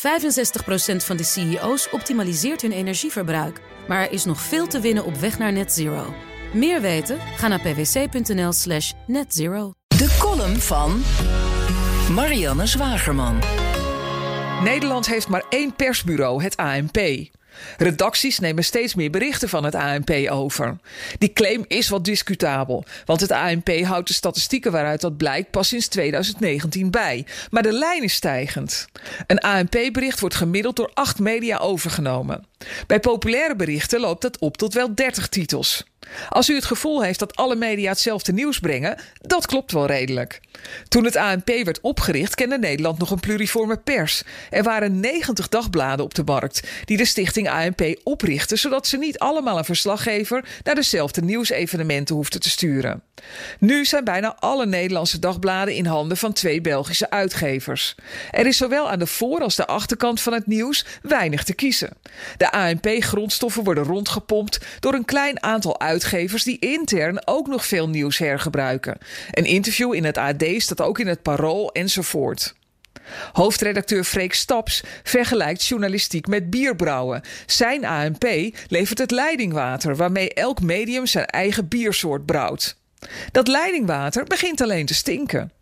65% van de CEO's optimaliseert hun energieverbruik. Maar er is nog veel te winnen op weg naar net zero. Meer weten? Ga naar pwc.nl slash netzero. De column van Marianne Zwagerman. Nederland heeft maar één persbureau, het ANP. Redacties nemen steeds meer berichten van het ANP over. Die claim is wat discutabel, want het ANP houdt de statistieken waaruit dat blijkt pas sinds 2019 bij. Maar de lijn is stijgend. Een ANP-bericht wordt gemiddeld door acht media overgenomen. Bij populaire berichten loopt dat op tot wel 30 titels. Als u het gevoel heeft dat alle media hetzelfde nieuws brengen, dat klopt wel redelijk. Toen het ANP werd opgericht, kende Nederland nog een pluriforme pers. Er waren 90 dagbladen op de markt die de stichting ANP oprichtte, zodat ze niet allemaal een verslaggever naar dezelfde nieuwsevenementen hoefden te sturen. Nu zijn bijna alle Nederlandse dagbladen in handen van twee Belgische uitgevers. Er is zowel aan de voor- als de achterkant van het nieuws weinig te kiezen. De ANP-grondstoffen worden rondgepompt door een klein aantal uitgevers die intern ook nog veel nieuws hergebruiken. Een interview in het AD staat ook in het Parool enzovoort. Hoofdredacteur Freek Staps vergelijkt journalistiek met bierbrouwen. Zijn ANP levert het leidingwater waarmee elk medium zijn eigen biersoort brouwt. Dat leidingwater begint alleen te stinken.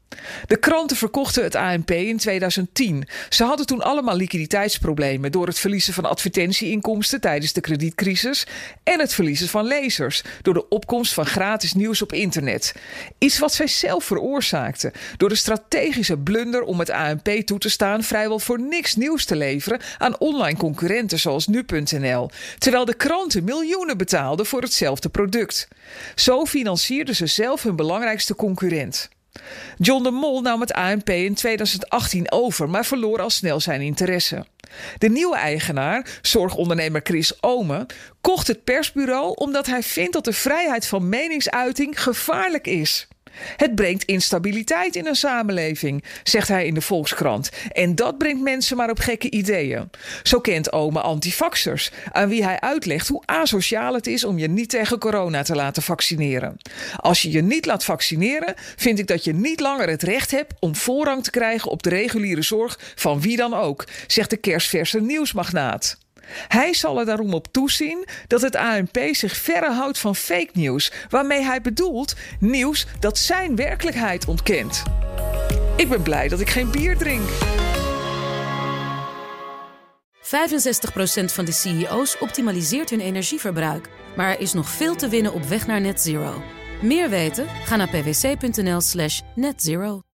De kranten verkochten het ANP in 2010. Ze hadden toen allemaal liquiditeitsproblemen door het verliezen van advertentieinkomsten tijdens de kredietcrisis en het verliezen van lezers door de opkomst van gratis nieuws op internet. Iets wat zij zelf veroorzaakten door de strategische blunder om het ANP toe te staan vrijwel voor niks nieuws te leveren aan online concurrenten zoals nu.nl, terwijl de kranten miljoenen betaalden voor hetzelfde product. Zo financierden ze zelf hun belangrijkste concurrent. John de Mol nam het ANP in 2018 over, maar verloor al snel zijn interesse. De nieuwe eigenaar, zorgondernemer Chris Omen, kocht het persbureau omdat hij vindt dat de vrijheid van meningsuiting gevaarlijk is. Het brengt instabiliteit in een samenleving, zegt hij in de Volkskrant. En dat brengt mensen maar op gekke ideeën. Zo kent Ome antifaxers, aan wie hij uitlegt hoe asociaal het is om je niet tegen corona te laten vaccineren. Als je je niet laat vaccineren, vind ik dat je niet langer het recht hebt om voorrang te krijgen op de reguliere zorg van wie dan ook, zegt de kerstverse nieuwsmagnaat. Hij zal er daarom op toezien dat het ANP zich verre houdt van fake nieuws, waarmee hij bedoelt nieuws dat zijn werkelijkheid ontkent. Ik ben blij dat ik geen bier drink. 65% van de CEO's optimaliseert hun energieverbruik. Maar er is nog veel te winnen op weg naar net zero. Meer weten? Ga naar pwc.nl slash netzero.